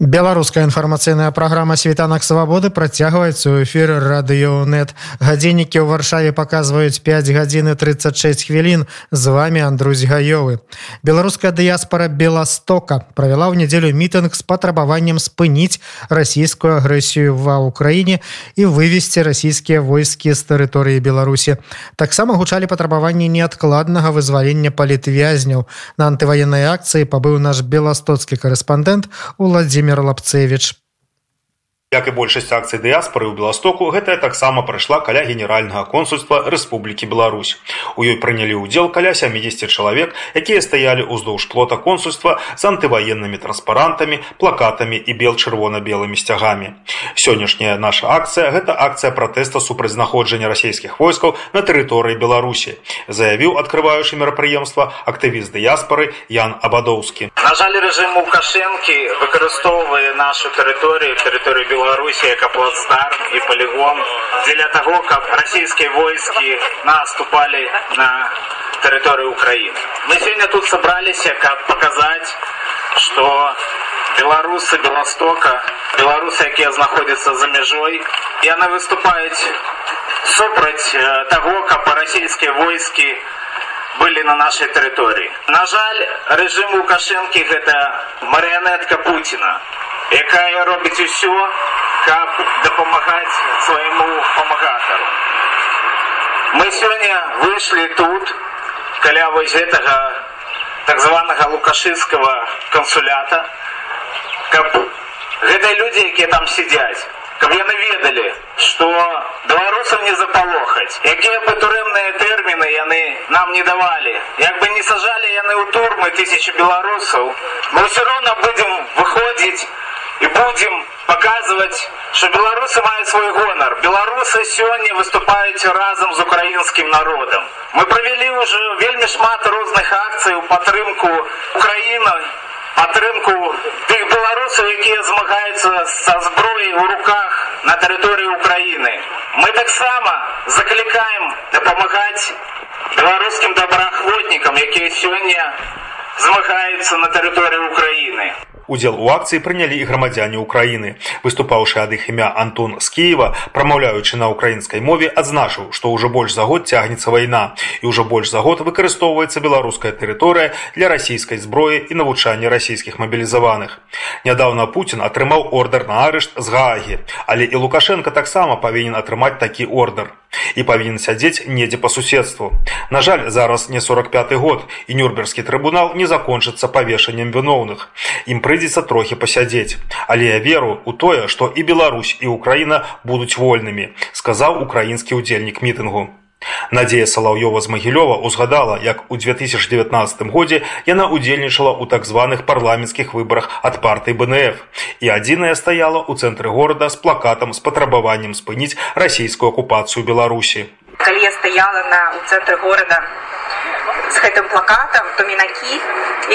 Беларуская інфармацыйная праграма світанак свабоды працягваецца ў эфіры радыёнет. Гадзіннікі ў варшаве паказваюць 5 гадзін і 36 хвілін. З вами Андрусь Гаёвы. Беларуская дыяспора Беластока правяла ў нядзелю мітынг з патрабаваннем спыніць расійскую агрэсію ва ўкраіне і вывесці расійскія войскі з тэрыторыі Беларусі. Таксама гучалі патрабаванні неадкладнага вызвалення палітвязняў. На антываеннай акцыі пабыў наш беластоцкі корэспандэнт Владимир Владимир Лапцевич як і большасць акцый дыяспоры ў беластоку гэтая таксама прайшла каля генеральнага консульства Рэспублікі Беларусь. У ёй прынялі ўдзел каля 70 чалавек якія стаялі ўздоўж плота консульства з антываеннымі транспарантамі плакатамі і бел чырвона-белымі сцягамі. Сённяшняя наша акцыя гэта акцыя пратэста супраць знаходжання расійскіх войскаў на тэрыторыі беларусі заявіў открываючы мерапрыемства актывіст дыяспоры Ян абадоўскі на жаль рэжым лукашэнкі выкарыстоўвае нашу тэрыторыю тэрыторыю беларусі Беларуси как плацдарм и полигон для того, как российские войски наступали на территорию Украины. Мы сегодня тут собрались, как показать, что белорусы Белостока, белорусы, якія находятся за межой, и она выступает супраць того, как российские войски были на нашей территории. На жаль, режим Лукашенко это марионетка Путина якая робіць усё каб дапамагаць свайму памагатару мы сёння выйшлі тут каля вось гэтага так званага лукашыцкага кансулята каб гэтыя людзі якія там сядзяць каб яны ведалі што беларусам не запалохаць якія бы турэмныя тэрміны яны нам не давалі як бы не сажалі яны ў турмы тысячи беларусаў мы ўсё роўна будзем выходзіць и будем показывать, что белорусы мают свой гонор. Белорусы сегодня выступают разом с украинским народом. Мы провели уже вельми шмат разных акций у подтримку Украины, подтримку тих белорусов, які змагаються со зброєю у руках на території України. Ми так само закликаємо допомагати білоруським доброохотникам, які сьогодні змагаються на території України. Удзел у акцыі прынялі і грамадзяне ўкраіны. Выступаўшы ад іх імя Антон з Киева, прамаўляючы на ўкраінскай мове, адзначыў, што ўжо больш за год цягнецца вайна і ўжо больш за год выкарыстоўваецца беларуская тэрыторыя для расійскай зброі і навучання расійскіх мабілізаваных. Нядаўна Пуін атрымаў ордар на арышт з Гаагі, але і Лукашенко таксама павінен атрымаць такі ордар І павінен сядзець недзе па суседству. На жаль, зараз не 45 год і нюрнберскі трыбунал не закончыцца павешаннем віноўных. Ім прыйдзецца трохі пасядзець. Але я веру ў тое, што і Беларусь і Украіна будуць вольнымі, сказаў украінскі ўдзельнік мітынгу. Надзея Салаўёва з Магілёва ўзгадала, як у 2019 годзе яна ўдзельнічала ў так званых парламенцкіх выбарах ад партыі БНФ і адзіная стаяла ў цэнтры горада з плакатам з патрабаваннем спыніць расійскую акупацыю Беларусі. Калі я стаяла на ў цэнтры горада з гэтым плакатам, то мінакі,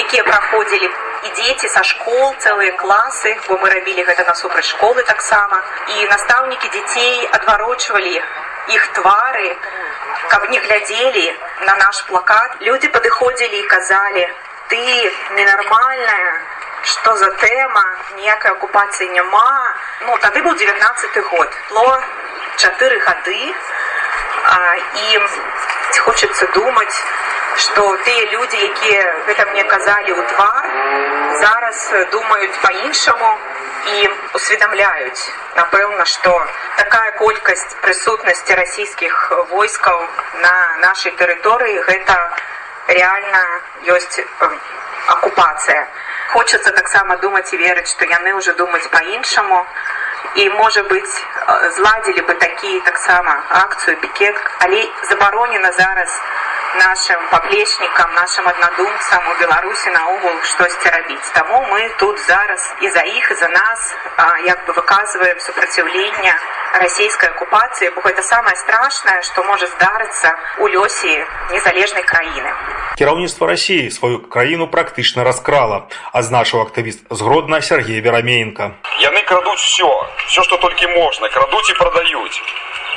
якія праходзілі і дзеці са школ цэлыя класы, бо мы рабілі гэта насупраць школы таксама і настаўнікі дзяцей адварочвалі іх твары, каб не глядзелі на наш плакат. Людзі падыходзілі і казалі: ты ненармальная, што за тэма, ніякай акупацыі няма. Ну тады быў 19 год. Ло чатыры гады і хочацца думаць, што тыя людзі, якія гэта мне казалі ў твар, зараз думаюць па-іншаму і усведамляюць напэўна што такая колькасць прысутнасці расійскіх войскаў на нашай тэрыторыі гэта реально ёсць акупацыя хочацца таксама думаць і верыць што яны ўжо думаюць па-іншаму і можа быць зладзілі бы такі таксама акцыю пікет але забаронена зараз на нашим паплечнікам нашим аднадумцам у беларусі наогул штосьці рабіць таму мы тут зараз і за іх і за нас як бы выказваем супраціўлення расійскай акупацыі бо гэта самае страшнае што можа здарыцца у лёсе незалежнай краіны кіраўніцтва рассіі сваю краіну практычна раскрала азначыў актывіст згродна Сергей верамеенко яны крадуць все все что толькі можна крадуць і прадаюць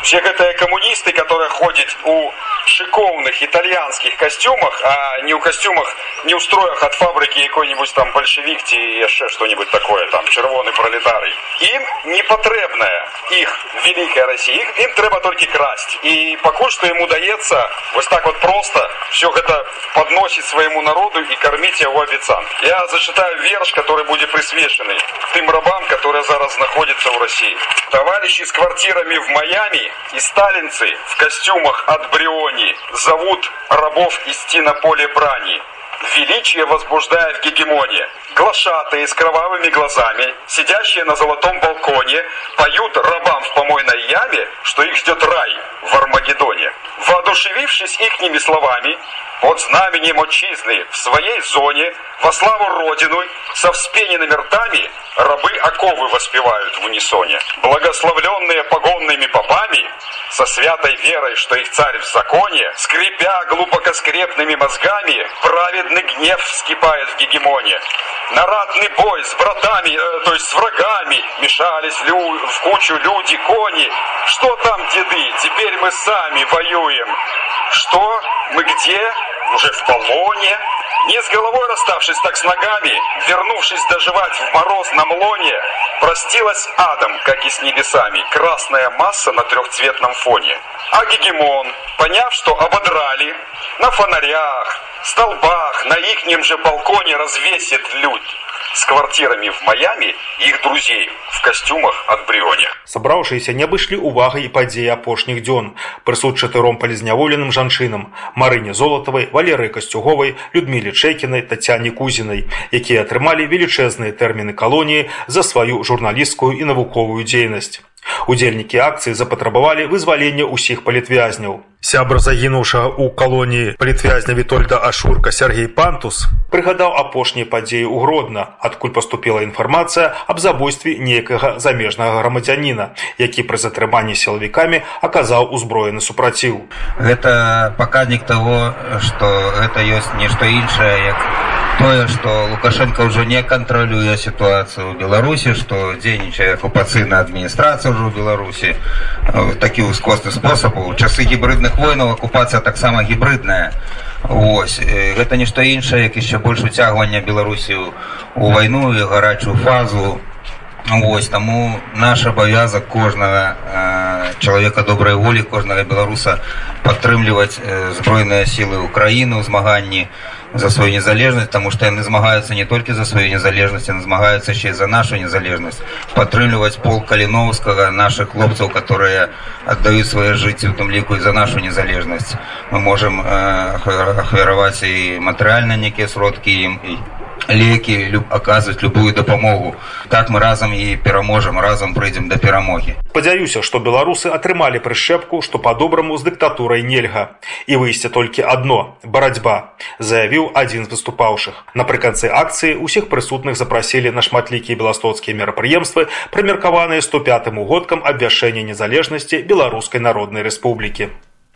все гэтыя камуністы которые ходят у шиковных итальянских костюмах а не у костюмах не у строях от фабрики какой-нибудь там большевик ці яшчэ что-нибудь такое там чырвоны пролетарый им не потребная их великая россия им трэба только красть. И пакуль что ему дается вот так вот просто все это подносить своему народу и кормить его обецан я зачитаю верш который будет присвеченный тым рабам которые зараз находятся в россии. Товарищи с квартирами в майами и сталинцы в костюмах от бриони зовут рабов идти на поле брани величие возбуждая в гегемоне. Глашатые с кровавыми глазами, сидящие на золотом балконе, поют рабам в помойной яме, что их ждет рай в Армагеддоне. Воодушевившись ихними словами, под знаменем отчизны в своей зоне, во славу Родину, со вспененными ртами, рабы оковы воспевают в унисоне. Благословленные погонными попами, со святой верой, что их царь в законе, скрипя глубоко скрепными мозгами, праведный гнев вскипает в гегемоне. На ратный бой с братами, э, то есть с врагами, мешались лю в кучу люди, кони. Что там, деды, теперь мы сами воюем. Что? Мы где? Уже в полоне? Не с головой расставшись, так с ногами, вернувшись доживать в мороз на млоне, простилась адом, как и с небесами, красная масса на трехцветном фоне. А Гегемон, поняв, что ободрали, на фонарях, столбах, на ихнем же балконе развесит людь с квартирами в Майами и их друзей в костюмах от Брионе. Сабраўшыеся не абышлі увагай і падзеі апошніх дзён. Прысуд чатыром палізняволеным жанчынам, Марыне Золатавай, Валерыі Касцюговай, Людмілі Чэкінай, Тацяне Кузінай, якія атрымалі велічэзныя тэрміны калоніі за сваю журналісцкую і навуковую дзейнасць. Удзельнікі акцыі запатрабавалі вызвалення ўсіх палітвязняў. Сябр загінуўшага ў калоніі палітвязня Вітольда Ашурка Сергей Пантус прыгадаў апошнія падзеі ў Гродна, адкуль паступіла інфармацыя аб забойстве нейкага замежнага грамадзяніна, які пры затрыманні сілавікамі аказаў узброены супраціў. Гэта паказнік таго, што гэта ёсць нешта іншае, як тое, што Лукашенко ўжо не кантралюе сітуацыю ў Беларусі, што дзейнічае акупацыйная адміністрацыя ўжо ў Беларусі такі ўскосны спосаб у часы гібридных войнаў акупацыя таксама гібридная. Вось гэта нешта іншае, як яшчэ больш уцягвання Беларусі у вайну і гарачую фазу. Вось таму наш абавязак кожнага э, чалавека добрай волі, кожнага беларуса падтрымліваць э, збройныя сілы ўкраіны ў змаганні за свою незалежнасць, таму што яны змагаюцца не толькі за сваю незалежнасць, яны змагаюцца яшчэ за нашу незалежнасць. Падтрымліваць пол каліноўскага нашых хлопцаў, которые аддаюць свае жыцці у тым ліку і за нашу незалежнасць. Мы можам э, ахвяраваць і матэрыяльна нейкія сродкі ім і лекі люб, аказваць любую дапамогу так мы разам і пераможам разам прыйдзем да перамогі спадзяюся што беларусы атрымалі прышчэпку што па-добраму з дыктатурай нельга і выйсце толькі адно барацьба заявіў адзін з выступаўшых напрыканцы акцыі ўсіх прысутных запрасілі на шматлікія беластоцкія мерапрыемствы прымеркаваныя 105 годкам абвяшэння незалежнасці беларускай народнай рэспублікі